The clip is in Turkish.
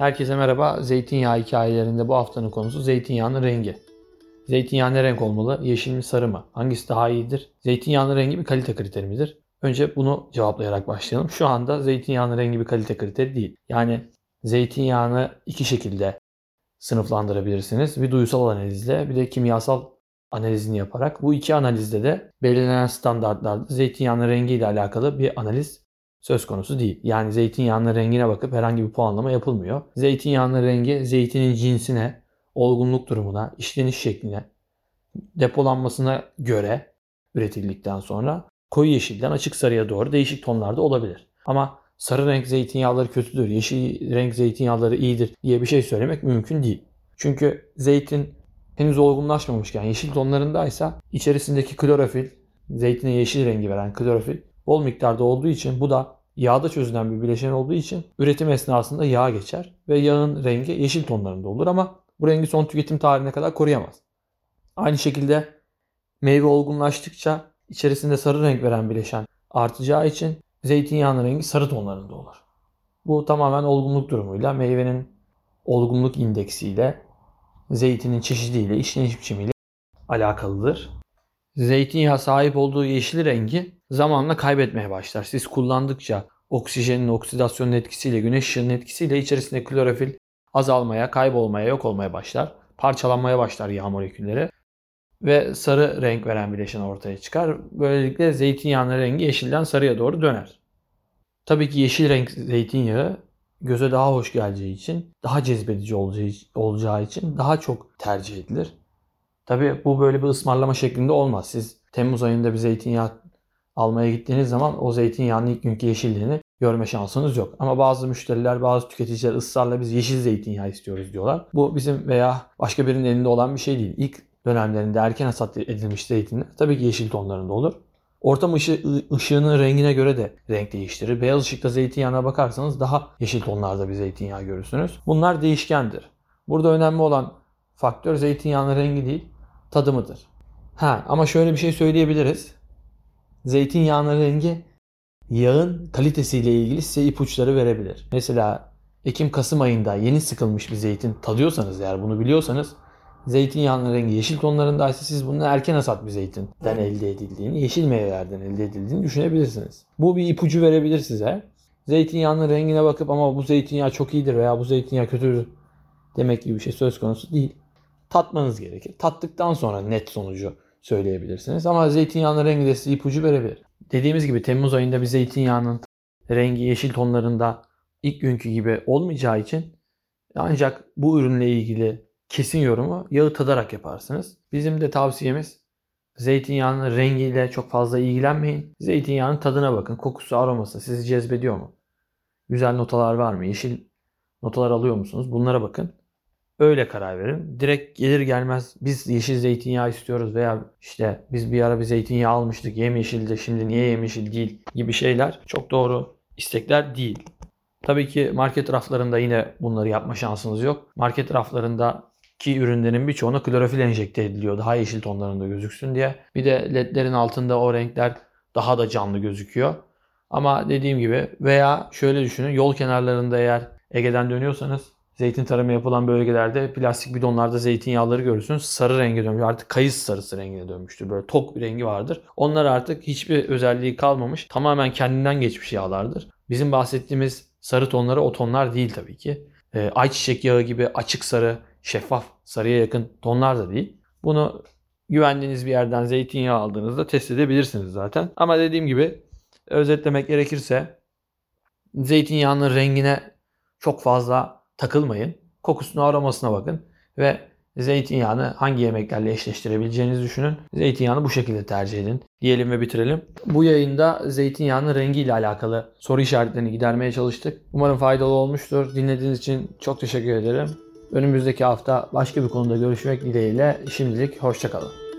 Herkese merhaba. Zeytinyağı hikayelerinde bu haftanın konusu zeytinyağının rengi. Zeytinyağı ne renk olmalı? Yeşil mi sarı mı? Hangisi daha iyidir? Zeytinyağının rengi bir kalite kriteri midir? Önce bunu cevaplayarak başlayalım. Şu anda zeytinyağının rengi bir kalite kriteri değil. Yani zeytinyağını iki şekilde sınıflandırabilirsiniz. Bir duysal analizle bir de kimyasal analizini yaparak. Bu iki analizde de belirlenen standartlarda zeytinyağının rengiyle alakalı bir analiz söz konusu değil. Yani zeytinyağının rengine bakıp herhangi bir puanlama yapılmıyor. Zeytinyağının rengi zeytinin cinsine, olgunluk durumuna, işleniş şekline, depolanmasına göre üretildikten sonra koyu yeşilden açık sarıya doğru değişik tonlarda olabilir. Ama sarı renk zeytinyağları kötüdür, yeşil renk zeytinyağları iyidir diye bir şey söylemek mümkün değil. Çünkü zeytin henüz olgunlaşmamışken yeşil tonlarındaysa içerisindeki klorofil, zeytine yeşil rengi veren klorofil bol miktarda olduğu için bu da yağda çözülen bir bileşen olduğu için üretim esnasında yağ geçer ve yağın rengi yeşil tonlarında olur ama bu rengi son tüketim tarihine kadar koruyamaz. Aynı şekilde meyve olgunlaştıkça içerisinde sarı renk veren bileşen artacağı için zeytinyağının rengi sarı tonlarında olur. Bu tamamen olgunluk durumuyla, meyvenin olgunluk indeksiyle, zeytinin çeşidiyle, işleniş biçimiyle alakalıdır. Zeytinyağı sahip olduğu yeşil rengi zamanla kaybetmeye başlar. Siz kullandıkça oksijenin oksidasyonun etkisiyle, güneş ışığının etkisiyle içerisinde klorofil azalmaya, kaybolmaya, yok olmaya başlar. Parçalanmaya başlar yağ molekülleri ve sarı renk veren bileşen ortaya çıkar. Böylelikle zeytinyağının rengi yeşilden sarıya doğru döner. Tabii ki yeşil renk zeytinyağı göze daha hoş geleceği için, daha cezbedici olacağı için daha çok tercih edilir. Tabii bu böyle bir ısmarlama şeklinde olmaz. Siz Temmuz ayında bir zeytinyağı almaya gittiğiniz zaman o zeytinyağının ilk günkü yeşilliğini görme şansınız yok. Ama bazı müşteriler, bazı tüketiciler ısrarla biz yeşil zeytinyağı istiyoruz diyorlar. Bu bizim veya başka birinin elinde olan bir şey değil. İlk dönemlerinde erken hasat edilmiş zeytinler tabii ki yeşil tonlarında olur. Ortam ışı, ışığının rengine göre de renk değiştirir. Beyaz ışıkta zeytinyağına bakarsanız daha yeşil tonlarda bir zeytinyağı görürsünüz. Bunlar değişkendir. Burada önemli olan faktör zeytinyağının rengi değil, tadımıdır. Ha ama şöyle bir şey söyleyebiliriz. Zeytinyağının rengi yağın kalitesiyle ilgili size ipuçları verebilir. Mesela Ekim-Kasım ayında yeni sıkılmış bir zeytin tadıyorsanız eğer bunu biliyorsanız zeytinyağının rengi yeşil tonlarındaysa siz bunun erken hasat bir zeytinden elde edildiğini, yeşil meyvelerden elde edildiğini düşünebilirsiniz. Bu bir ipucu verebilir size. Zeytinyağının rengine bakıp ama bu zeytinyağı çok iyidir veya bu zeytinyağı kötüdür demek gibi bir şey söz konusu değil. Tatmanız gerekir. Tattıktan sonra net sonucu söyleyebilirsiniz. Ama zeytinyağının rengi de size ipucu verebilir. Dediğimiz gibi Temmuz ayında bir zeytinyağının rengi yeşil tonlarında ilk günkü gibi olmayacağı için ancak bu ürünle ilgili kesin yorumu yağı tadarak yaparsınız. Bizim de tavsiyemiz zeytinyağının rengiyle çok fazla ilgilenmeyin. Zeytinyağının tadına bakın. Kokusu, aroması sizi cezbediyor mu? Güzel notalar var mı? Yeşil notalar alıyor musunuz? Bunlara bakın. Öyle karar verin. Direkt gelir gelmez biz yeşil zeytinyağı istiyoruz veya işte biz bir ara bir zeytinyağı almıştık yemyeşildi şimdi niye yemyeşil değil gibi şeyler çok doğru istekler değil. Tabii ki market raflarında yine bunları yapma şansınız yok. Market raflarında ki ürünlerin birçoğuna klorofil enjekte ediliyor daha yeşil tonlarında gözüksün diye. Bir de ledlerin altında o renkler daha da canlı gözüküyor. Ama dediğim gibi veya şöyle düşünün yol kenarlarında eğer Ege'den dönüyorsanız zeytin tarımı yapılan bölgelerde plastik bidonlarda zeytinyağları görürsünüz. Sarı renge dönmüş. Artık kayısı sarısı rengine dönmüştür. Böyle tok bir rengi vardır. Onlar artık hiçbir özelliği kalmamış. Tamamen kendinden geçmiş yağlardır. Bizim bahsettiğimiz sarı tonları o tonlar değil tabii ki. E, ayçiçek yağı gibi açık sarı, şeffaf sarıya yakın tonlar da değil. Bunu güvendiğiniz bir yerden zeytinyağı aldığınızda test edebilirsiniz zaten. Ama dediğim gibi özetlemek gerekirse zeytinyağının rengine çok fazla takılmayın. Kokusuna aromasına bakın ve zeytinyağını hangi yemeklerle eşleştirebileceğinizi düşünün. Zeytinyağını bu şekilde tercih edin. Diyelim ve bitirelim. Bu yayında zeytinyağının rengiyle alakalı soru işaretlerini gidermeye çalıştık. Umarım faydalı olmuştur. Dinlediğiniz için çok teşekkür ederim. Önümüzdeki hafta başka bir konuda görüşmek dileğiyle şimdilik hoşçakalın.